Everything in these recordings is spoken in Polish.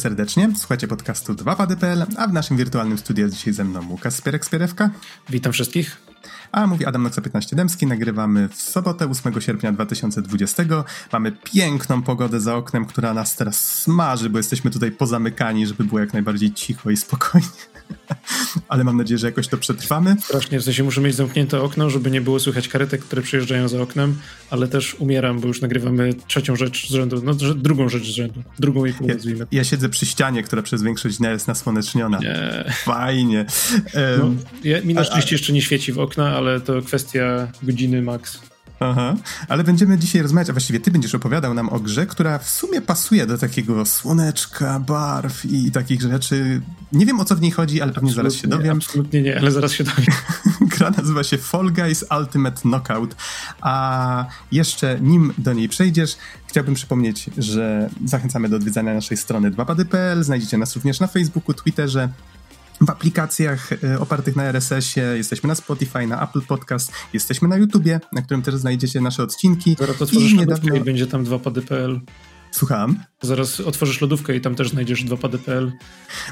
Serdecznie. Słuchajcie podcastu 2pady.pl, a w naszym wirtualnym studiu jest dzisiaj ze mną Łukasz Spierek-Spierewka. Witam wszystkich. A mówi Adam Noxa 15 Dębski. Nagrywamy w sobotę 8 sierpnia 2020. Mamy piękną pogodę za oknem, która nas teraz smaży, bo jesteśmy tutaj pozamykani, żeby było jak najbardziej cicho i spokojnie. Ale mam nadzieję, że jakoś to przetrwamy. Strasznie, w sensie muszę mieć zamknięte okno, żeby nie było słychać karetek, które przyjeżdżają za oknem, ale też umieram, bo już nagrywamy trzecią rzecz z rzędu, no drugą rzecz z rzędu, drugą i pół ja, nazwijmy. Ja siedzę przy ścianie, która przez większość dnia jest nasłoneczniona. Nie. Fajnie. Um, no, ja, mi na szczęście jeszcze nie świeci w okna, ale to kwestia godziny max. Aha, ale będziemy dzisiaj rozmawiać, a właściwie ty będziesz opowiadał nam o grze, która w sumie pasuje do takiego słoneczka, barw i takich rzeczy. Nie wiem o co w niej chodzi, ale pewnie zaraz się dowiem. Absolutnie nie, ale zaraz się dowiem. Gra nazywa się Fall Guys Ultimate Knockout, a jeszcze nim do niej przejdziesz, chciałbym przypomnieć, że zachęcamy do odwiedzania naszej strony 2pady.pl, znajdziecie nas również na Facebooku, Twitterze, w aplikacjach e, opartych na RSS-ie, jesteśmy na Spotify, na Apple Podcast, jesteśmy na YouTubie, na którym też znajdziecie nasze odcinki. Zaraz otworzysz I niedawno... i będzie tam 2pady.pl. Słucham? Zaraz otworzysz lodówkę i tam też znajdziesz 2pady.pl.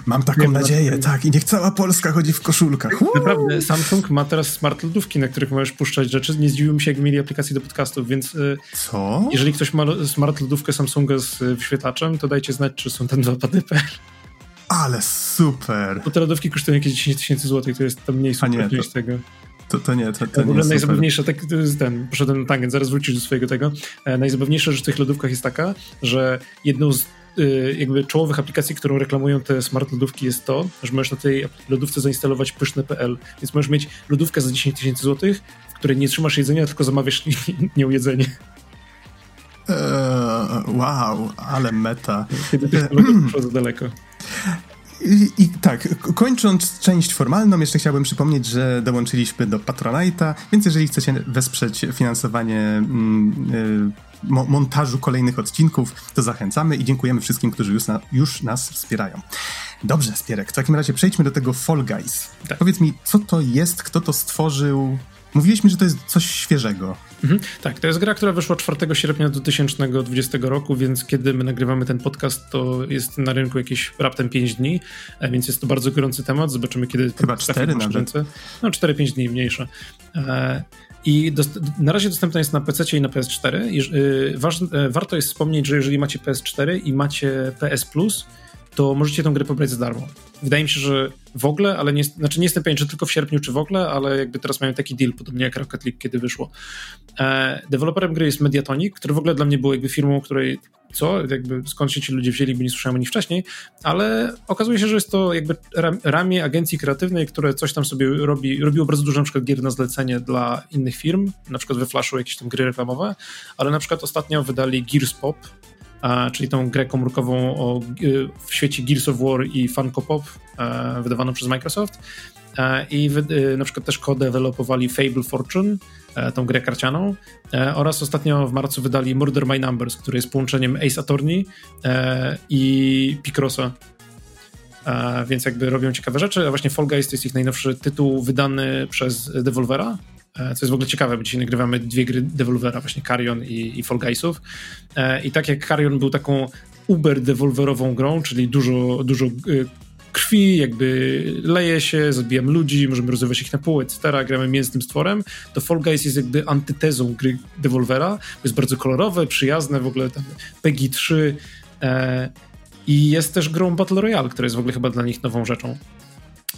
Mam taką nadzieję, na... tak. I niech cała Polska chodzi w koszulkach. Uuu. Naprawdę, Samsung ma teraz smart lodówki, na których możesz puszczać rzeczy. Nie zdziwiłbym się, jak mieli aplikacje do podcastów, więc... E, Co? Jeżeli ktoś ma smart lodówkę Samsunga z e, wyświetlaczem, to dajcie znać, czy są tam 2pady.pl. Ale super! Bo te lodówki kosztują jakieś 10 tysięcy złotych, to jest tam mniej super niż tego. To, to nie, to, to w ogóle najzabawniejsze, tak, to jest ten, poszedłem na tangent, zaraz wrócisz do swojego tego. E, najzabawniejsza rzecz w tych lodówkach jest taka, że jedną z y, jakby czołowych aplikacji, którą reklamują te smart lodówki jest to, że możesz na tej lodówce zainstalować pyszne.pl, więc możesz mieć lodówkę za 10 tysięcy złotych, w której nie trzymasz jedzenia, tylko zamawiasz nią jedzenie. Eee, wow, ale meta. Kiedy technologia poszła za daleko. I, I, tak, kończąc część formalną, jeszcze chciałbym przypomnieć, że dołączyliśmy do Patronite'a, więc jeżeli chcecie wesprzeć finansowanie mm, y, montażu kolejnych odcinków, to zachęcamy i dziękujemy wszystkim, którzy już, na, już nas wspierają. Dobrze, Spierek, w takim razie przejdźmy do tego Fall Guys. Tak. Powiedz mi, co to jest, kto to stworzył, Mówiłeś mi, że to jest coś świeżego. Mhm, tak, to jest gra, która wyszła 4 sierpnia 2020 roku, więc kiedy my nagrywamy ten podcast, to jest na rynku jakieś raptem 5 dni, e, więc jest to bardzo gorący temat. Zobaczymy, kiedy. Chyba 4 nawet. Ręce. No, 4-5 dni mniejsze. E, I na razie dostępna jest na PC i na PS4. Y, e, warto jest wspomnieć, że jeżeli macie PS4 i macie PS Plus, to możecie tę grę pobrać za darmo. Wydaje mi się, że w ogóle, ale nie, znaczy nie jestem pewien, czy tylko w sierpniu, czy w ogóle, ale jakby teraz mają taki deal, podobnie jak Rocket League, kiedy wyszło. E, deweloperem gry jest Mediatonic, który w ogóle dla mnie był jakby firmą, której co, jakby skąd się ci ludzie wzięli, bo nie słyszałem o nich wcześniej, ale okazuje się, że jest to jakby ramię agencji kreatywnej, które coś tam sobie robi, robiło bardzo dużo na przykład gier na zlecenie dla innych firm, na przykład we Flashu jakieś tam gry reklamowe, ale na przykład ostatnio wydali Gears Pop, czyli tą grę komórkową o, w świecie Gears of War i Funko Pop, wydawaną przez Microsoft. I y, na przykład też co-developowali Fable Fortune, e, tą grę karcianą. E, oraz ostatnio w marcu wydali Murder My Numbers, który jest połączeniem Ace Attorney e, i Picrossa. Więc jakby robią ciekawe rzeczy. A właśnie Fall Guys to jest ich najnowszy tytuł wydany przez Devolvera, E, co jest w ogóle ciekawe, bo dzisiaj nagrywamy dwie gry Devolvera, właśnie Carrion i, i Fall Guysów. E, I tak jak Carrion był taką uber devolverową grą, czyli dużo, dużo e, krwi, jakby leje się, zabijamy ludzi, możemy rozwijać ich na pół, etc., gramy mięsnym stworem, to Fall Guys jest jakby antytezą gry Devolvera, jest bardzo kolorowe, przyjazne, w ogóle tam PEGI 3 e, i jest też grą Battle Royale, która jest w ogóle chyba dla nich nową rzeczą.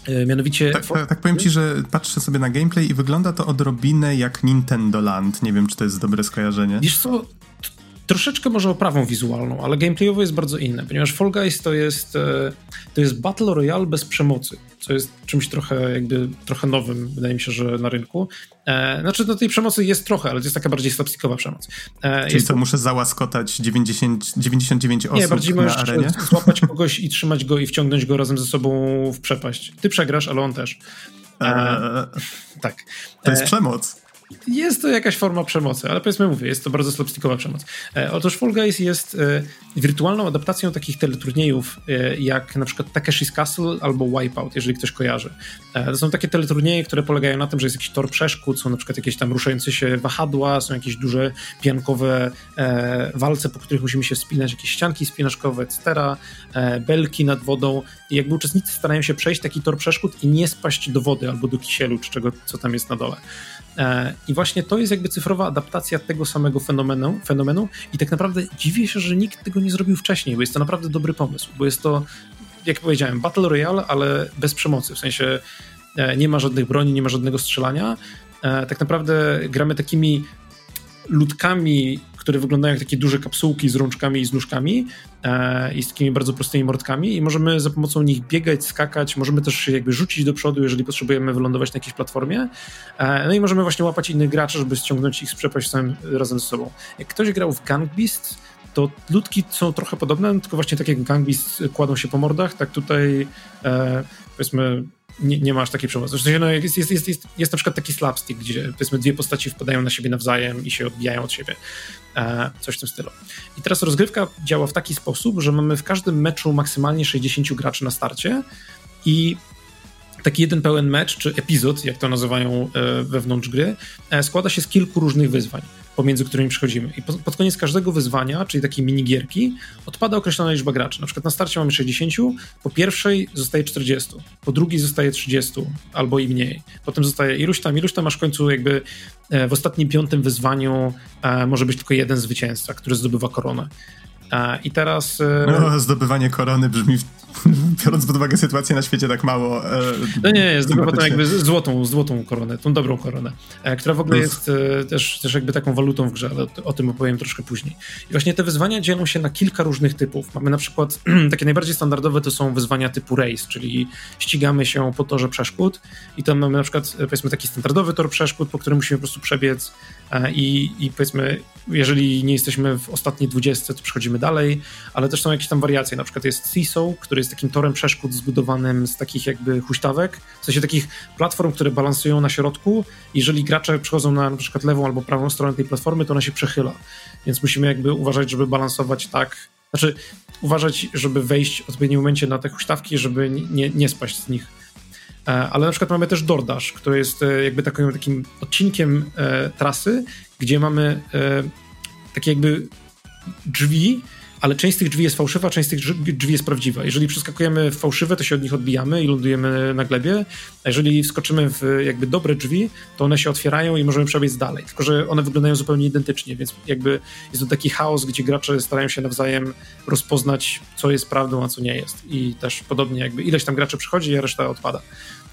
E, mianowicie. Tak, tak, tak, powiem ci, że patrzę sobie na gameplay i wygląda to odrobinę jak Nintendo Land. Nie wiem, czy to jest dobre skojarzenie. Wiesz co? Troszeczkę może oprawą wizualną, ale gameplayowo jest bardzo inne, ponieważ Fall Guys to jest, e, to jest Battle Royale bez przemocy co jest czymś trochę jakby trochę nowym, wydaje mi się, że na rynku. E, znaczy, no tej przemocy jest trochę, ale to jest taka bardziej slapstickowa przemoc. E, Czyli co, to... muszę załaskotać 90, 99 osób Nie, bardziej na arenie? złapać kogoś i trzymać go i wciągnąć go razem ze sobą w przepaść. Ty przegrasz, ale on też. E, tak. To jest e, przemoc. Jest to jakaś forma przemocy, ale powiedzmy mówię, jest to bardzo slapstickowa przemoc. E, otóż Fall Guys jest e, wirtualną adaptacją takich teleturniejów, e, jak na przykład Takeshi's Castle albo Wipeout, jeżeli ktoś kojarzy. E, to są takie teleturnieje, które polegają na tym, że jest jakiś tor przeszkód, są na przykład jakieś tam ruszające się wahadła, są jakieś duże piankowe e, walce, po których musimy się spinać, jakieś ścianki spinaczkowe, etc., e, belki nad wodą i jakby uczestnicy starają się przejść taki tor przeszkód i nie spaść do wody albo do kisielu, czy czego, co tam jest na dole. E, I właśnie to jest jakby cyfrowa adaptacja tego samego fenomenu, fenomenu i tak naprawdę dziwię się, że nikt tego nie zrobił wcześniej, bo jest to naprawdę dobry pomysł, bo jest to, jak powiedziałem, Battle Royale, ale bez przemocy, w sensie e, nie ma żadnych broni, nie ma żadnego strzelania. E, tak naprawdę gramy takimi ludkami, które wyglądają jak takie duże kapsułki z rączkami i z nóżkami e, i z takimi bardzo prostymi mordkami i możemy za pomocą nich biegać, skakać, możemy też się jakby rzucić do przodu, jeżeli potrzebujemy wylądować na jakiejś platformie. E, no i możemy właśnie łapać innych graczy, żeby ściągnąć ich z przepaść razem ze sobą. Jak ktoś grał w Gang Beast, to ludki są trochę podobne, tylko właśnie tak jak Gang Beast kładą się po mordach, tak tutaj e, powiedzmy nie, nie masz takiej przemocy. Sensie, no, jest, jest, jest, jest, jest na przykład taki slapstick, gdzie powiedzmy dwie postaci wpadają na siebie nawzajem i się odbijają od siebie. E, coś w tym stylu. I teraz rozgrywka działa w taki sposób, że mamy w każdym meczu maksymalnie 60 graczy na starcie i taki jeden pełen mecz, czy epizod, jak to nazywają e, wewnątrz gry, e, składa się z kilku różnych wyzwań pomiędzy którymi przechodzimy. I pod, koniec każdego wyzwania, czyli takiej minigierki, odpada określona liczba graczy. Na przykład na starcie mamy 60, po pierwszej zostaje 40, po drugiej zostaje 30 albo i mniej. Potem zostaje iluś tam, iluś tam, aż w końcu jakby e, w ostatnim piątym wyzwaniu e, może być tylko jeden zwycięzca, który zdobywa koronę. E, I teraz. No, zdobywanie korony brzmi biorąc pod uwagę sytuację na świecie tak mało... E, no nie, nie, zdobywa to jakby złotą, złotą koronę, tą dobrą koronę, e, która w ogóle jest e, też, też jakby taką walutą w grze, ale o, o, tym opowiem troszkę później. I właśnie te wyzwania dzielą się na kilka różnych typów. Mamy na przykład, takie najbardziej standardowe to są wyzwania typu race, czyli ścigamy się po torze przeszkód i tam mamy na przykład, powiedzmy, taki standardowy tor przeszkód, po którym musimy po prostu przebiec i, i powiedzmy, jeżeli nie jesteśmy w ostatniej 20, to przechodzimy dalej, ale też są jakieś tam wariacje, na przykład jest CISO, który jest takim torem przeszkód zbudowanym z takich jakby huśtawek, w sensie takich platform, które balansują na środku. Jeżeli gracze przechodzą na, na przykład lewą albo prawą stronę tej platformy, to ona się przechyla. Więc musimy jakby uważać, żeby balansować tak, znaczy uważać, żeby wejść w odpowiednim momencie na te huśtawki, żeby nie, nie spaść z nich. E, ale na przykład mamy też DoorDash, który jest e, jakby takim, takim odcinkiem e, trasy, gdzie mamy takie jakby drzwi, ale część z tych drzwi jest fałszywa, część z tych drzwi jest prawdziwa. Jeżeli przeskakujemy w fałszywe, to się od nich odbijamy i lądujemy na glebie, a jeżeli wskoczymy w jakby dobre drzwi, to one się otwierają i możemy przebiec dalej. Tylko, że one wyglądają zupełnie identycznie, więc jakby jest to taki chaos, gdzie gracze starają się nawzajem rozpoznać, co jest prawdą, a co nie jest. I też podobnie jakby ileś tam graczy przychodzi, a reszta odpada.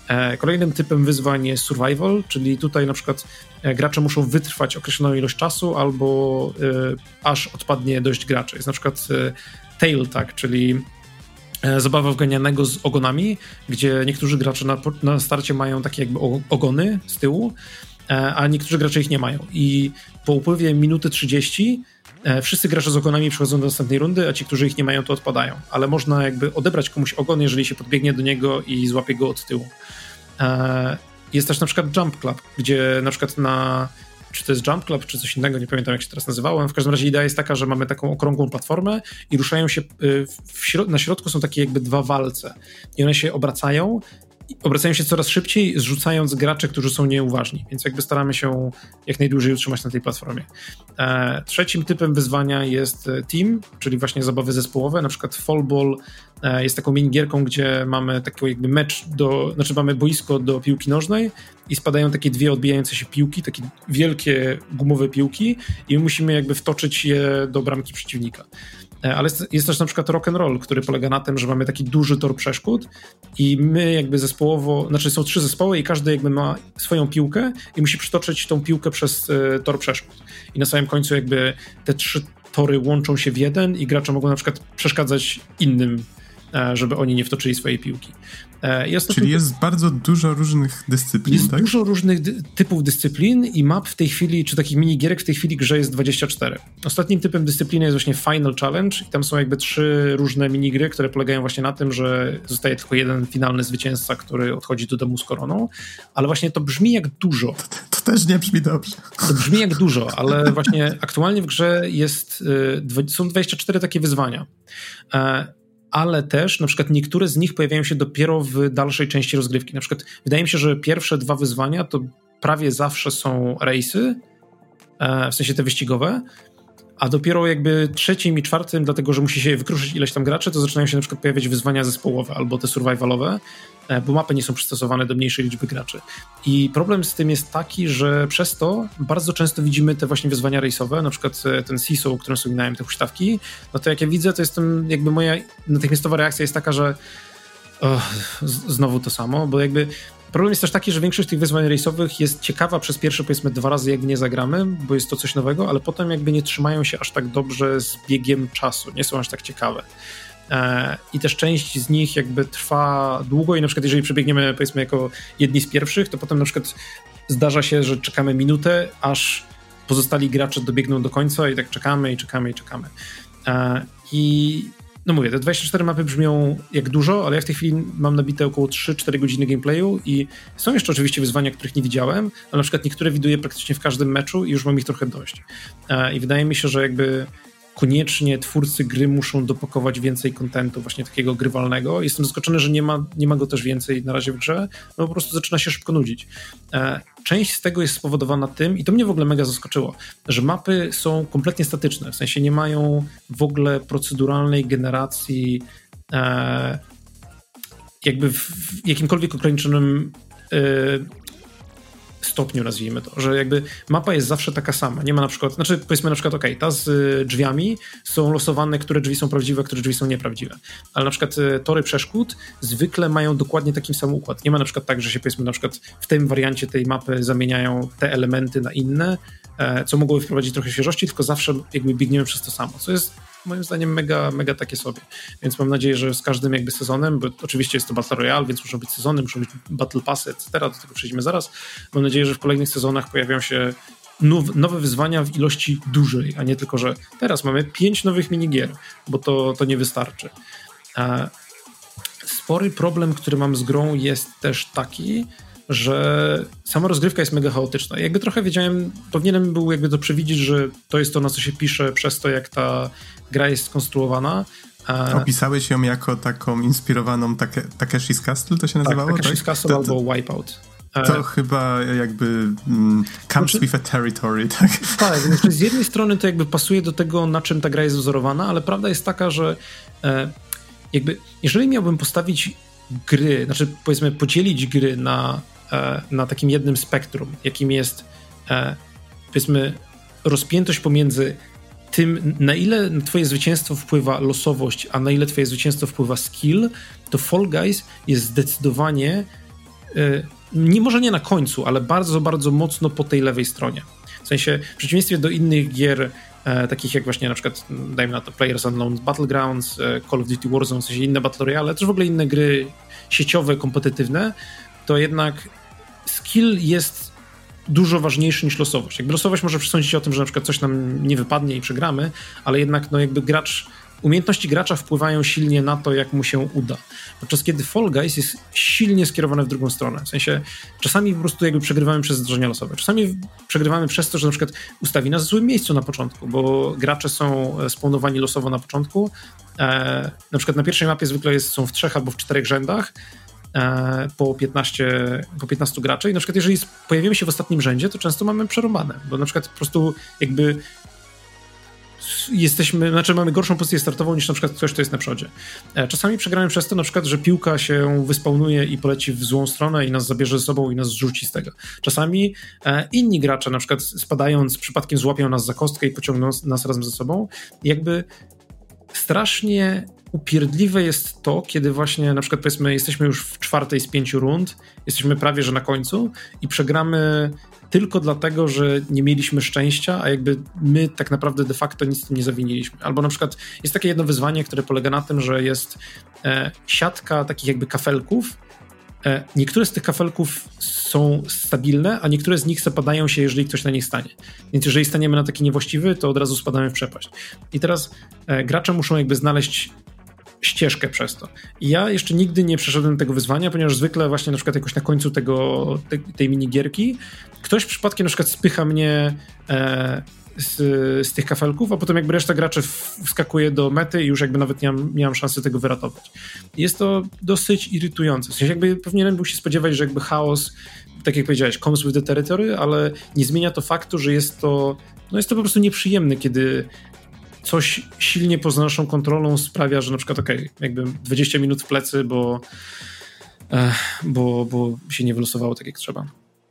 E, kolejnym typem wyzwań jest survival, czyli tutaj na przykład e, gracze muszą wytrwać określoną ilość czasu albo e, aż odpadnie dość graczy. Jest na przykład tail tag, czyli zabawa wganianego z ogonami, gdzie niektórzy gracze na, na starcie mają takie jakby ogony z tyłu, a niektórzy gracze ich nie mają. I po upływie minuty 30 wszyscy gracze z ogonami przechodzą do następnej rundy, a ci, którzy ich nie mają, to odpadają. Ale można jakby odebrać komuś ogon, jeżeli się podbiegnie do niego i złapie go od tyłu. E, jest też na przykład Jump Club, gdzie na przykład na czy to jest Jump Club, czy coś innego, nie pamiętam jak się teraz nazywałem. W każdym razie idea jest taka, że mamy taką okrągłą platformę i ruszają się, y, środ na środku są takie jakby dwa walce i one się obracają obracają się coraz szybciej, zrzucając graczy, którzy są nieuważni, więc jakby staramy się jak najdłużej utrzymać na tej platformie. E, trzecim typem wyzwania jest e, team, czyli właśnie zabawy zespołowe, na przykład Fallball e, jest taką minigierką, gdzie mamy taki jakby mecz do, znaczy mamy boisko do piłki nożnej i spadają takie dwie odbijające się piłki, takie wielkie gumowe piłki i musimy jakby wtoczyć je do bramki przeciwnika. E, ale jest, też na przykład rock and roll, który polega na tym, że mamy taki duży tor przeszkód i my jakby zespołowo, znaczy są trzy zespoły i każdy jakby ma swoją piłkę i musi przytoczyć tą piłkę przez y, tor przeszkód. I na samym końcu jakby te trzy tory łączą się w jeden i gracze mogą na przykład przeszkadzać innym e, żeby oni nie wtoczyli swojej piłki. E, ostatni... Czyli jest bardzo dużo różnych dyscyplin, jest tak? dużo różnych dy typów dyscyplin i map w tej chwili, czy takich minigierek w tej chwili grze jest 24. Ostatnim typem dyscypliny jest właśnie Final Challenge i tam są jakby trzy różne minigry, które polegają właśnie na tym, że zostaje tylko jeden finalny zwycięzca, który odchodzi do domu z koroną, ale właśnie to brzmi jak dużo. To, to też nie brzmi dobrze. To brzmi jak dużo, ale właśnie aktualnie w grze jest, y, są 24 takie wyzwania. Ale też na przykład niektóre z nich pojawiają się dopiero w dalszej części rozgrywki. Na przykład wydaje mi się, że pierwsze dwa wyzwania to prawie zawsze są rejsy, e, w sensie te wyścigowe, a dopiero jakby trzecim i czwartym, dlatego że musi się wykruszyć ileś tam graczy, to zaczynają się na przykład pojawiać wyzwania zespołowe albo te survivalowe, e, bo mapy nie są przystosowane do mniejszej liczby graczy. I problem z tym jest taki, że przez to bardzo często widzimy te właśnie wyzwania rejsowe, na przykład e, ten CISO, o którym wspominałem, te huśtawki, no to jak ja widzę, to jestem, jakby moja natychmiastowa reakcja jest taka, że oh, znowu to samo, bo jakby Problem jest też taki, że większość tych wyzwań rejsowych jest ciekawa przez pierwsze powiedzmy dwa razy, jak nie zagramy, bo jest to coś nowego, ale potem jakby nie trzymają się aż tak dobrze z biegiem czasu, nie są aż tak ciekawe. E, I też część z nich jakby trwa długo i na przykład jeżeli przebiegniemy powiedzmy jako jedni z pierwszych, to potem na przykład zdarza się, że czekamy minutę, aż pozostali gracze dobiegną do końca i tak czekamy i czekamy i czekamy. E, I no mówię, te 24 mapy brzmią jak dużo, ale ja w tej chwili mam nabite około 3-4 godziny gameplayu i są jeszcze oczywiście wyzwania, których nie widziałem, ale na przykład niektóre widuję praktycznie w każdym meczu i już mam ich trochę dość. E, I wydaje mi się, że jakby koniecznie twórcy gry muszą dopakować więcej kontentu właśnie takiego grywalnego. Jestem zaskoczony, że nie ma, nie ma go też więcej na razie w grze, no po prostu zaczyna się szybko nudzić. E, część z tego jest spowodowana tym, i to mnie w ogóle mega zaskoczyło, że mapy są kompletnie statyczne, w sensie nie mają w proceduralnej generacji e, jakby w jakimkolwiek ograniczonym e, stopniu, nazwijmy to, że jakby mapa jest zawsze taka sama. Nie ma na przykład, znaczy powiedzmy na przykład, ok, ta z drzwiami są losowane, które drzwi są prawdziwe, które drzwi są nieprawdziwe. Ale na przykład y, tory przeszkód zwykle mają dokładnie taki sam układ. Nie ma na przykład tak, że się powiedzmy na przykład w tym wariancie tej mapy zamieniają te elementy na inne, e, co mogłoby wprowadzić trochę świeżości, tylko zawsze jakby biegniemy przez to samo, co jest moim zdaniem mega, mega takie sobie. Więc mam nadzieję, że z każdym jakby sezonem, bo oczywiście jest to Battle Royale, więc muszą być sezony, muszą być Battle Passy, etc. Do tego przejdziemy zaraz. Mam nadzieję, że w kolejnych sezonach pojawią się nowe wyzwania w ilości dużej, a nie tylko, że teraz mamy pięć nowych minigier, bo to, to nie wystarczy. Spory problem, który mam z grą jest też taki, że sama rozgrywka jest mega chaotyczna. Jakby trochę wiedziałem, powinienem był jakby to przewidzieć, że to jest to, na co się pisze przez to, jak ta gra jest skonstruowana. Opisałeś ją jako taką inspirowaną take, Takeshi's Castle, to się tak, nazywało? Tak, Takeshi's Castle to, to, albo Wipeout. To e, chyba jakby mm, comes znaczy, with a territory, tak? Tak, znaczy z jednej strony to jakby pasuje do tego, na czym ta gra jest wzorowana, ale prawda jest taka, że e, jakby jeżeli miałbym postawić gry, znaczy powiedzmy podzielić gry na E, na takim jednym spektrum, jakim jest e, powiedzmy rozpiętość pomiędzy tym, na ile twoje zwycięstwo wpływa losowość, a na ile twoje zwycięstwo wpływa skill, to Fall Guys jest zdecydowanie e, nie może nie na końcu, ale bardzo, bardzo mocno po tej lewej stronie. W sensie, w przeciwieństwie do innych gier, e, takich jak właśnie na przykład, dajmy na to Players Unknown Battlegrounds, e, Call of Duty Warzone, w sensie inne Battle Royale, też w ogóle inne gry sieciowe, kompetytywne, to jednak skill jest dużo ważniejszy niż losowość. Jakby losowość może przesądzić o tym, że na przykład coś nam nie wypadnie i przegramy, ale jednak no jakby gracz, umiejętności gracza wpływają silnie na to, jak mu się uda. Podczas kiedy Fall Guys jest silnie skierowane w drugą stronę. W sensie czasami po prostu jakby przegrywamy przez zdarzenia losowe. Czasami przegrywamy przez to, że na przykład ustawi nas w złym miejscu na początku, bo gracze są spawnowani losowo na początku. E, na przykład na pierwszej mapie zwykle jest, są w trzech albo w czterech rzędach, E, po 15, po 15 graczy i na przykład jeżeli pojawimy się w ostatnim rzędzie, to często mamy przerobane, bo na przykład po prostu jakby jesteśmy, znaczy mamy gorszą pozycję startową niż na przykład ktoś, kto jest na przodzie. E, czasami przegramy przez to na przykład, że piłka się wyspawnuje i poleci w złą stronę i nas zabierze ze sobą i nas zrzuci z tego. Czasami e, inni gracze na przykład spadając przypadkiem złapią nas za kostkę i pociągną nas razem ze sobą. Jakby strasznie upierdliwe jest to, kiedy właśnie na przykład powiedzmy jesteśmy już w czwartej z pięciu rund, jesteśmy prawie że na końcu i przegramy tylko dlatego, że nie mieliśmy szczęścia, a jakby my tak naprawdę de facto nic z tym nie zawiniliśmy. Albo na przykład jest takie jedno wyzwanie, które polega na tym, że jest e, siatka takich jakby kafelków. E, niektóre z tych kafelków są stabilne, a niektóre z nich zapadają się, jeżeli ktoś na nich stanie. Więc jeżeli staniemy na taki niewłaściwy, to od razu spadamy w przepaść. I teraz e, gracze muszą jakby znaleźć ścieżkę przez to. I ja jeszcze nigdy nie przeszedłem tego wyzwania, ponieważ zwykle właśnie na przykład jakoś na końcu tego, te, tej minigierki ktoś przypadkiem na przykład spycha mnie e, z, z, tych kafelków, a potem jakby reszta graczy wskakuje do mety i już jakby nawet nie mam, szansy tego wyratować. Jest to dosyć irytujące. W sensie jakby powinienem był się spodziewać, że jakby chaos tak jak powiedziałeś, comes with the territory, ale nie zmienia to faktu, że jest to, no jest to po prostu nieprzyjemne, kiedy coś silnie poza naszą kontrolą sprawia, że na przykład, okej, okay, jakby 20 minut w plecy, bo, e, bo, bo się nie wylosowało tak, jak trzeba.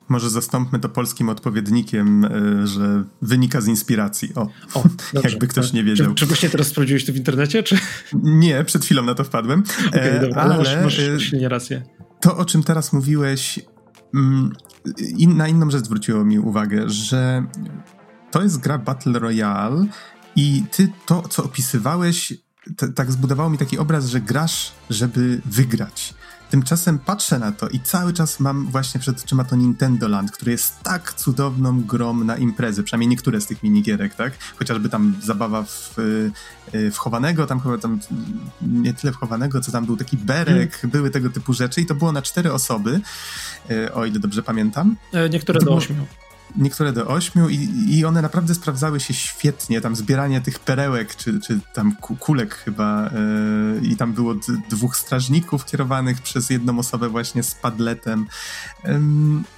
Może zastąpmy to polskim odpowiednikiem, e, że wynika z inspiracji. O, o jakby ktoś tak. nie wiedział. Czy, czy właśnie teraz sprawdziłeś to w internecie, czy? Nie, przed chwilą na to wpadłem. Okay, dobra, ale masz, masz silnie rację. To, o czym teraz mówiłeś, mm, na inną rzecz zwróciło mi uwagę, że to jest gra Battle Royale i ty to, co opisywałeś, tak zbudowało mi taki obraz, że grasz, żeby wygrać. Tymczasem patrzę na to i cały czas mam właśnie przed oczyma to Nintendo Land, który jest tak cudowną grą na imprezy, przynajmniej niektóre z tych minigierek, tak? Chociażby tam zabawa w, y, w chowanego, tam chyba tam nie tyle w chowanego, co tam był taki berek, mm. były tego typu rzeczy i to było na cztery osoby, y, o ile dobrze pamiętam. E, niektóre do ośmiu niektóre do ośmiu i, i one naprawdę sprawdzały się świetnie, tam zbieranie tych perełek, czy, czy tam kulek chyba yy, i tam było dwóch strażników kierowanych przez jedną osobę właśnie z padletem. Yy,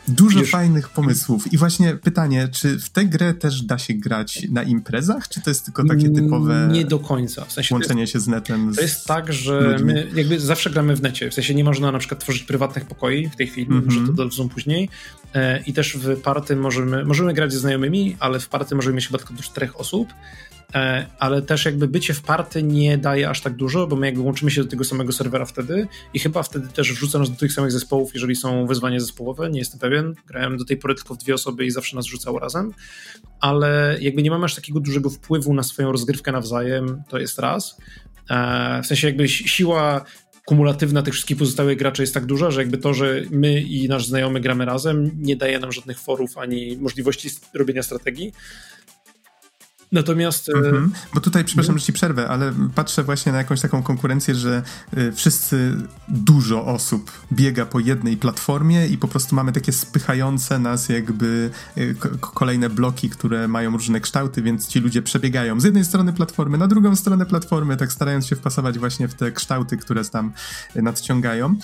dużo Wiesz, fajnych pomysłów i właśnie pytanie, czy w tę grę też da się grać na imprezach, czy to jest tylko takie typowe nie do końca, w sensie łączenie jest, się z netem? To jest tak, że ludźmi. my jakby zawsze gramy w necie, w sensie nie można na przykład tworzyć prywatnych pokoi w tej chwili, mm -hmm. że to dodadzą później e, i też w party możemy możemy, możemy grać ze znajomymi, ale w party możemy mieć chyba tylko do czterech osób, e, ale też jakby bycie w party nie daje aż tak dużo, bo my jakby łączymy się do tego samego serwera wtedy i chyba wtedy też wrzuca nas do tych samych zespołów, jeżeli są wyzwania zespołowe, nie jestem pewien, grałem do tej pory tylko w dwie osoby i zawsze nas rzucało razem, ale jakby nie mamy aż takiego dużego wpływu na swoją rozgrywkę nawzajem, to jest raz, e, w sensie jakby siła kumulatywna tych wszystkich pozostałych graczy jest tak duża, że jakby to, że my i nasz znajomy gramy razem, nie daje nam żadnych forów ani możliwości robienia strategii. Natomiast. Mhm. Bo tutaj, przepraszam, mhm. że ci przerwę, ale patrzę właśnie na jakąś taką konkurencję, że y, wszyscy, dużo osób biega po jednej platformie i po prostu mamy takie spychające nas jakby y, kolejne bloki, które mają różne kształty, więc ci ludzie przebiegają z jednej strony platformy na drugą stronę platformy, tak starając się wpasować właśnie w te kształty, które tam nadciągają.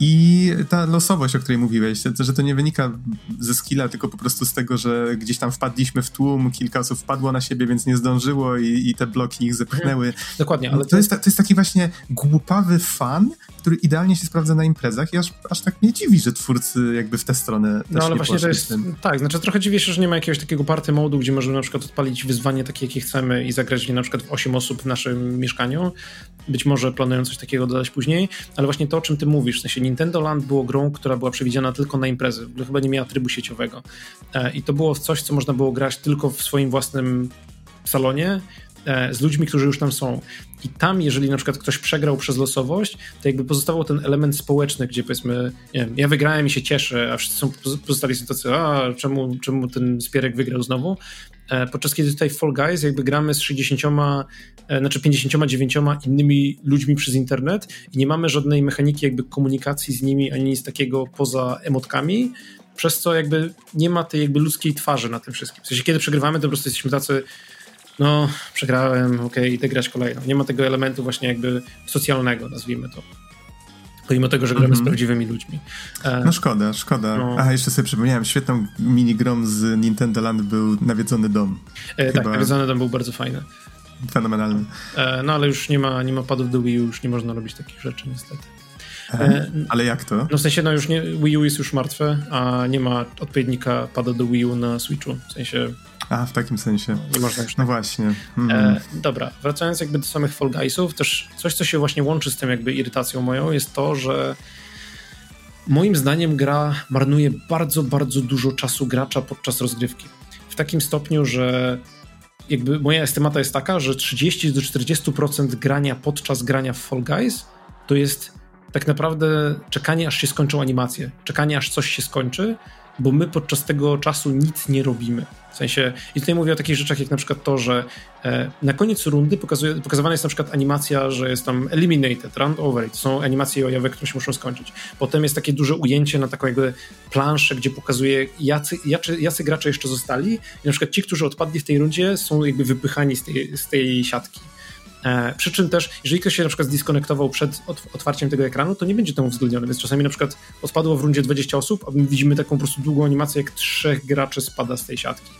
I ta losowość, o której mówiłeś, że to nie wynika ze skilla, tylko po prostu z tego, że gdzieś tam wpadliśmy w tłum, kilka osób wpadło na siebie, więc nie zdążyło i, i te bloki ich zepchnęły. Dokładnie, ale to, to jest, to jest taki właśnie głupawy fan, który idealnie się sprawdza na imprezach i aż, aż tak mnie dziwi, że twórcy jakby w tę stronę No ale właśnie to jest, tak, znaczy trochę dziwię się, że nie ma jakiegoś takiego party modu, gdzie możemy na przykład odpalić wyzwanie takie, jakie chcemy i zagrać na przykład w 8 osób w naszym mieszkaniu. Być może planują coś takiego dodać później, ale właśnie to, o czym ty mówisz, w sensie Nintendo Land było grą, która była przewidziana tylko na imprezy, chyba nie miała trybu sieciowego e, i to było coś, co można było grać tylko w swoim własnym salonie e, z ludźmi, którzy już tam są. I tam, jeżeli na przykład ktoś przegrał przez losowość, to jakby pozostawał ten element społeczny, gdzie powiedzmy, nie wiem, ja wygrałem i się cieszę, a wszyscy są pozostali są tacy, a czemu, czemu ten Spierek wygrał znowu? E, podczas kiedy tutaj w Fall Guys jakby gramy z 60, e, znaczy 59 innymi ludźmi przez internet i nie mamy żadnej mechaniki jakby komunikacji z nimi, ani nic takiego poza emotkami, przez co jakby nie ma tej jakby ludzkiej twarzy na tym wszystkim. W sensie, kiedy przegrywamy, to po prostu jesteśmy tacy no, przegrałem, okej, okay, idę grać kolejną. Nie ma tego elementu właśnie jakby socjalnego, nazwijmy to. Pomimo tego, że gramy mm -hmm. z mhm. prawdziwymi ludźmi. E, no szkoda, szkoda. No. A jeszcze sobie przypomniałem, świetną minigrom z Nintendo Land był Nawiedzony Dom. E, tak, Nawiedzony Dom był bardzo fajny. Fenomenalny. E, no ale już nie ma, nie ma padów do Wii już nie można robić takich rzeczy niestety. E, ale jak to? No w sensie, no już nie, Wii U jest już martwe, a nie ma odpowiednika pada do Wii U na Switchu. W sensie a, w takim sensie. Nie można już. No tak. właśnie. Mm. E, dobra, wracając jakby do samych Fall Guysów, też coś, co się właśnie łączy z tym jakby irytacją moją, jest to, że moim zdaniem gra marnuje bardzo, bardzo dużo czasu gracza podczas rozgrywki. W takim stopniu, że jakby moja estymata jest taka, że 30 do 40% grania podczas grania w Fall Guys to jest tak naprawdę czekanie, aż się skończą animacje, czekanie, aż coś się skończy, bo my podczas tego czasu nic nie robimy. W sensie, i tutaj mówię o takich rzeczach jak na przykład to, że e, na koniec rundy pokazuje, pokazywana jest na przykład animacja, że jest tam eliminated, round over, to są animacje ojawe, które się muszą skończyć. Potem jest takie duże ujęcie na taką jakby planszę, gdzie pokazuje jacy, jacy, jacy gracze jeszcze zostali i na przykład ci, którzy odpadli w tej rundzie są jakby wypychani z tej, z tej siatki. E, przy czym też, jeżeli ktoś się na przykład zdiskonektował przed otwarciem tego ekranu, to nie będzie temu uwzględnione, więc czasami na przykład odpadło w rundzie 20 osób, a my widzimy taką po prostu długą animację, jak trzech graczy spada z tej siatki.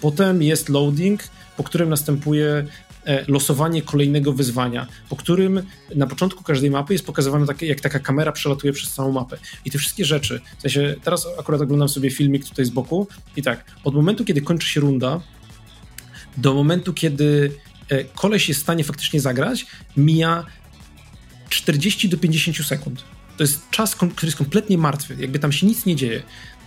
Potem jest loading, po którym następuje e, losowanie kolejnego wyzwania, po którym na początku każdej mapy jest pokazywane takie, jak taka kamera przelatuje przez całą mapę. I te wszystkie rzeczy, w sensie teraz akurat oglądam sobie filmik tutaj z boku i tak, od momentu, kiedy kończy się runda, do momentu, kiedy koleś jest w stanie faktycznie zagrać, mija 40 do 50 sekund. To jest czas, który jest kompletnie martwy, jakby tam się nic nie dzieje.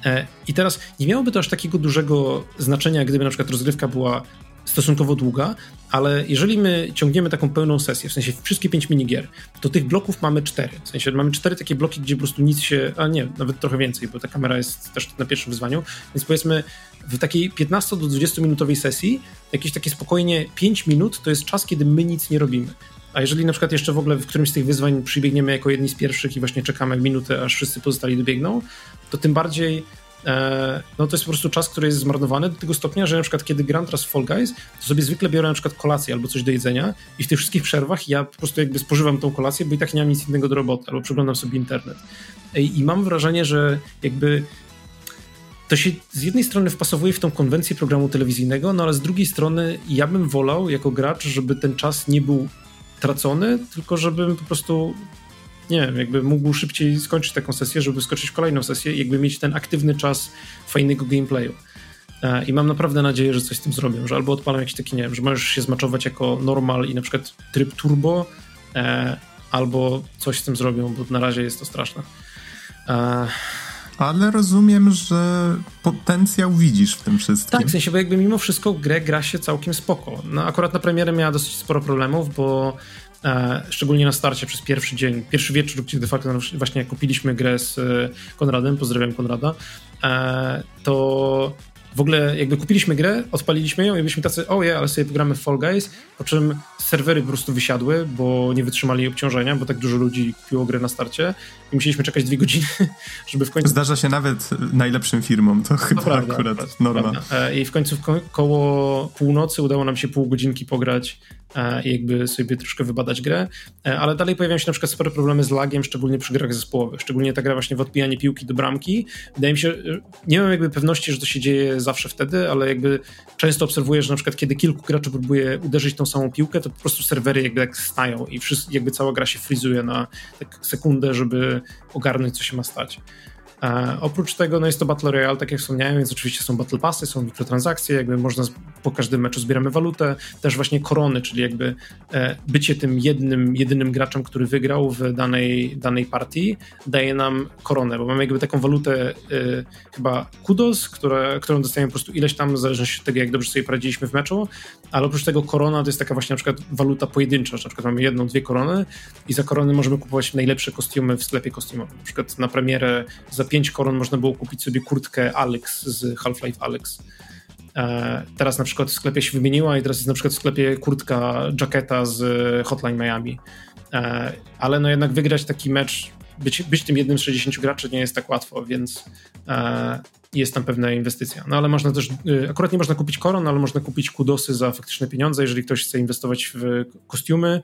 E, I teraz nie miałoby to aż takiego dużego znaczenia, gdyby na przykład rozgrywka była stosunkowo długa, ale jeżeli my ciągniemy taką pełną sesję, w sensie wszystkie pięć minigier, to tych bloków mamy cztery. W sensie mamy cztery takie bloki, gdzie po prostu nic się, a nie, nawet trochę więcej, bo ta kamera jest też na pierwszym wyzwaniu, więc powiedzmy w takiej 15 do 20 minutowej sesji, jakieś takie spokojnie 5 minut to jest czas, kiedy my nic nie robimy. A jeżeli na przykład jeszcze w ogóle w którymś z tych wyzwań przybiegniemy jako jedni z pierwszych i właśnie czekamy minutę, aż wszyscy pozostali dobiegną, to tym bardziej no to jest po prostu czas, który jest zmarnowany do tego stopnia, że na przykład kiedy gram teraz Fall Guys, to sobie zwykle biorę na przykład kolację albo coś do jedzenia i w tych wszystkich przerwach ja po prostu jakby spożywam tą kolację, bo i tak nie mam nic innego do roboty, albo przeglądam sobie internet. I mam wrażenie, że jakby to się z jednej strony wpasowuje w tą konwencję programu telewizyjnego, no ale z drugiej strony ja bym wolał jako gracz, żeby ten czas nie był tracony, tylko żebym po prostu nie wiem, jakby mógł szybciej skończyć taką sesję, żeby skoczyć w kolejną sesję i jakby mieć ten aktywny czas fajnego gameplayu. E, I mam naprawdę nadzieję, że coś z tym zrobią, że albo odpalam jakiś taki, nie wiem, że możesz się zmaczować jako normal i na przykład tryb turbo, e, albo coś z tym zrobią, bo na razie jest to straszne. E, ale rozumiem, że potencjał widzisz w tym wszystkim. Tak, w sensie, bo jakby mimo wszystko grę gra się całkiem spoko. No, akurat na premierę miała dosyć sporo problemów, bo szczególnie na starcie przez pierwszy dzień, pierwszy wieczór, gdzie de facto właśnie kupiliśmy grę z e, Konradem, pozdrawiam Konrada, e, to w ogóle jakby kupiliśmy grę, odpaliliśmy ją i byliśmy tacy, oje, ale sobie pogramy Fall Guys, po czym serwery po prostu wysiadły, bo nie wytrzymali obciążenia, bo tak dużo ludzi kupiło grę na starcie i musieliśmy czekać dwie godziny, żeby w końcu... Zdarza się nawet najlepszym firmom, to chyba to prawda, akurat norma. I w końcu ko koło północy udało nam się pół godzinki pograć E, i jakby sobie troszkę wybadać grę, e, ale dalej pojawiają się na przykład spore problemy z lagiem, szczególnie przy grach zespołowych, szczególnie ta gra właśnie w odbijanie piłki do bramki. Wydaje mi się, nie mam jakby pewności, że to się dzieje zawsze wtedy, ale jakby często obserwuję, że na przykład kiedy kilku graczy próbuje uderzyć tą samą piłkę, to po prostu serwery jakby tak stają i wszyscy, jakby cała gra się frizuje na tak sekundę, żeby ogarnąć, co się ma stać. E, oprócz tego no jest to Battle Royale, tak jak wspomniałem, więc oczywiście są Battle Passy, są mikrotransakcje, jakby można po każdym meczu zbieramy walutę, też właśnie korony, czyli jakby e, bycie tym jednym, jedynym graczem, który wygrał w danej, danej partii, daje nam koronę, bo mamy jakby taką walutę e, chyba kudos, które, którą dostajemy po prostu ileś tam, w zależności od tego, jak dobrze sobie poradziliśmy w meczu, ale oprócz tego korona to jest taka właśnie na przykład waluta pojedyncza, że na przykład mamy jedną, dwie korony i za korony możemy kupować najlepsze kostiumy w sklepie kostiumowym. Na przykład na premierę za 5 koron można było kupić sobie kurtkę Alex z Half-Life Alex. E, teraz na przykład w sklepie się wymieniła i teraz jest na przykład w sklepie kurtka jacketa z Hotline Miami. E, ale no jednak wygrać taki mecz, być, być tym jednym z 60 graczy nie jest tak łatwo, więc e, jest tam pewna inwestycja. No ale można też, akurat nie można kupić koron, ale można kupić kudosy za faktyczne pieniądze, jeżeli ktoś chce inwestować w kostiumy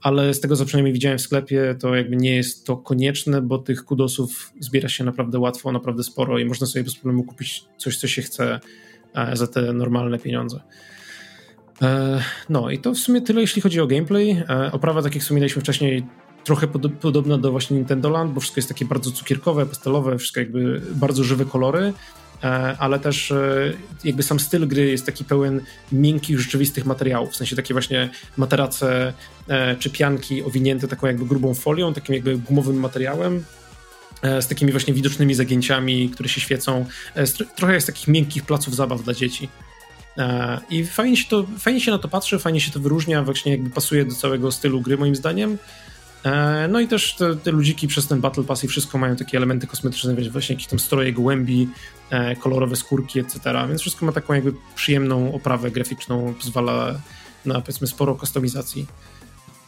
ale z tego, co przynajmniej widziałem w sklepie, to jakby nie jest to konieczne, bo tych kudosów zbiera się naprawdę łatwo, naprawdę sporo i można sobie bez problemu kupić coś, co się chce za te normalne pieniądze. E, no i to w sumie tyle, jeśli chodzi o gameplay. E, oprawa, tak jak wspominaliśmy wcześniej, trochę podobna do właśnie Nintendo Land, bo wszystko jest takie bardzo cukierkowe, pastelowe, wszystko jakby bardzo żywe kolory. E, ale też jakby sam styl gry jest taki pełen miękkich, rzeczywistych materiałów, w sensie takie właśnie materace czy pianki owinięte taką jakby grubą folią, takim jakby gumowym materiałem, z takimi właśnie widocznymi zagięciami, które się świecą. Trochę jest takich miękkich placów zabaw dla dzieci. I fajnie się, to, fajnie się na to patrzy, fajnie się to wyróżnia, właśnie jakby pasuje do całego stylu gry moim zdaniem. E, no i też te, te ludziki przez ten Battle Pass i wszystko mają takie elementy kosmetyczne, wiesz, właśnie jakieś tam stroje głębi, e, kolorowe skórki, etc. Więc wszystko ma taką jakby przyjemną oprawę graficzną, pozwala na powiedzmy sporo kustomizacji.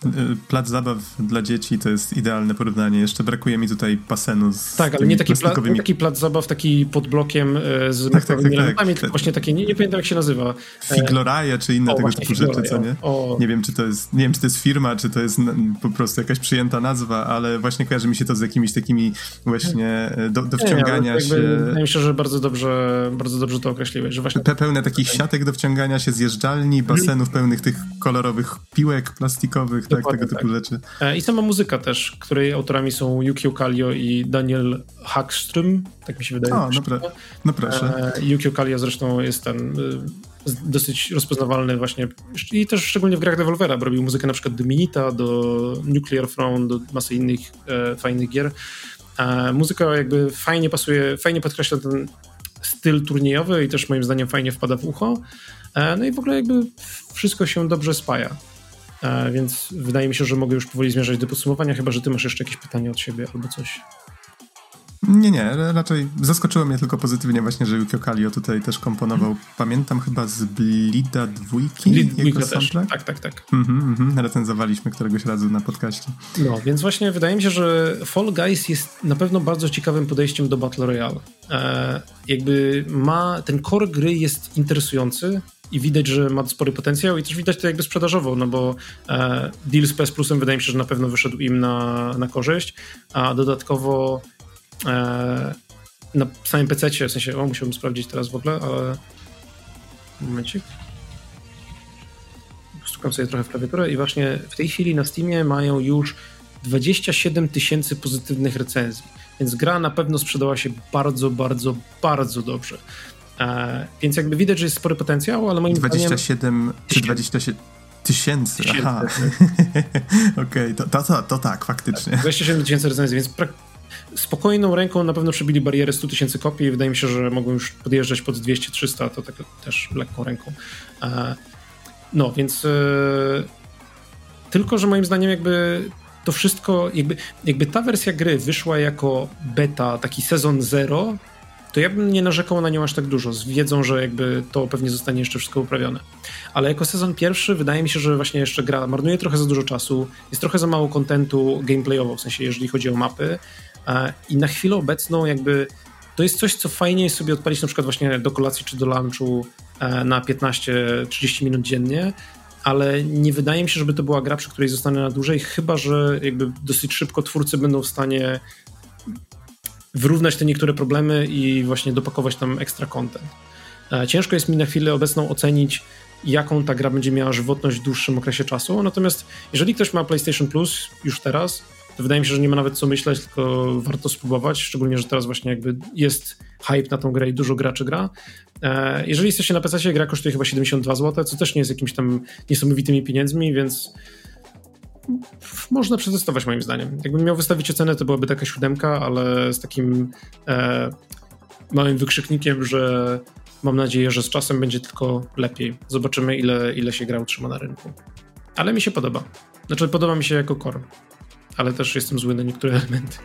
Y, plac zabaw dla dzieci to jest idealne porównanie. Jeszcze brakuje mi tutaj basenu z Tak, ale nie taki, pla, nie taki plac zabaw, taki pod blokiem y, z tak, tak, tak, elementami, tak. właśnie takie, nie, nie, pamiętam jak się nazywa. Figloraje czy inne o, tego typu rzeczy, co nie? O. Nie wiem, czy to jest, nie wiem, czy to jest firma, czy to jest po prostu jakaś przyjęta nazwa, ale właśnie kojarzy mi się to z jakimiś takimi właśnie e, do, do wciągania nie, się. Wydaje mi się, że bardzo dobrze, bardzo dobrze to określiłeś, że właśnie... Pełne takich siatek do wciągania się, zjeżdżalni, basenów pełnych tych kolorowych piłek plastikowych, tak, tego typu tak. rzeczy. E, I sama muzyka też, której autorami są Yukio Kallio i Daniel Hagström, tak mi się wydaje. O, no, pra no proszę. E, Yukio Kallio zresztą jest ten y, dosyć rozpoznawalny właśnie i też szczególnie w grach Devolvera, bo robił muzykę na przykład do Minita, do Nuclear Throne, do masy innych e, fajnych gier. E, muzyka jakby fajnie pasuje, fajnie podkreśla ten styl turniejowy i też moim zdaniem fajnie wpada w ucho. E, no i w ogóle jakby wszystko się dobrze spaja. E, więc wydaje mi się, że mogę już powoli zmierzać do podsumowania, chyba że ty masz jeszcze jakieś pytanie od siebie albo coś. Nie, nie, raczej zaskoczyło mnie tylko pozytywnie właśnie, że Yukio Kallio tutaj też komponował, pamiętam chyba z Blida dwójki Blid też, tak, tak, tak. Mhm, mhm, recenzowaliśmy któregoś razu na podcaście. No, więc właśnie wydaje mi się, że Fall Guys jest na pewno bardzo ciekawym podejściem do Battle Royale. E, jakby ma, ten core gry jest interesujący, i widać, że ma spory potencjał i też widać to jakby sprzedażowo, no bo e, deal z PS Plusem wydaje mi się, że na pewno wyszedł im na, na korzyść, a dodatkowo e, na samym PC, w sensie, o, musiałbym sprawdzić teraz w ogóle, ale momencik. Stukam sobie trochę w klawiaturę i właśnie w tej chwili na Steamie mają już 27 tysięcy pozytywnych recenzji, więc gra na pewno sprzedała się bardzo, bardzo, bardzo dobrze. E, więc jakby widać, że jest spory potencjał, ale moim 27 zdaniem... czy 27 tysięcy, aha. Okej, okay, to, to, to, to, tak, faktycznie. 27 tysięcy recenzji, więc spokojną ręką na pewno przebili barierę 100 tysięcy kopii i wydaje mi się, że mogą już podjeżdżać pod 200-300, to tak też lekką ręką. E, no, więc e, tylko, że moim zdaniem jakby to wszystko, jakby, jakby ta wersja gry wyszła jako beta, taki sezon zero, to ja bym nie narzekał na nią aż tak dużo, z wiedzą, że jakby to pewnie zostanie jeszcze wszystko uprawione. Ale jako sezon pierwszy wydaje mi się, że właśnie jeszcze gra marnuje trochę za dużo czasu, jest trochę za mało kontentu gameplayowo, w sensie jeżeli chodzi o mapy e, i na chwilę obecną jakby to jest coś, co fajnie jest sobie odpalić na przykład właśnie do kolacji czy do lunchu e, na 15-30 minut dziennie, ale nie wydaje mi się, żeby to była gra, przy której zostanę na dłużej, chyba że jakby dosyć szybko twórcy będą w stanie wyrównać te niektóre problemy i właśnie dopakować tam ekstra content. E, ciężko jest mi na chwilę obecną ocenić, jaką ta gra będzie miała żywotność w dłuższym okresie czasu. Natomiast jeżeli ktoś ma PlayStation Plus już teraz, to wydaje mi się, że nie ma nawet co myśleć, tylko warto spróbować, szczególnie, że teraz właśnie jakby jest hype na tą grę i dużo graczy gra. E, jeżeli jesteście na PC, gra kosztuje chyba 72 zł, co też nie jest jakimiś tam niesamowitymi pieniędzmi, więc można przetestować moim zdaniem. Jakbym miał wystawić ocenę, to byłaby taka siódemka, ale z takim e, małym wykrzyknikiem, że mam nadzieję, że z czasem będzie tylko lepiej. Zobaczymy, ile, ile się gra utrzyma na rynku. Ale mi się podoba. Znaczy, podoba mi się jako core, ale też jestem zły na niektóre elementy.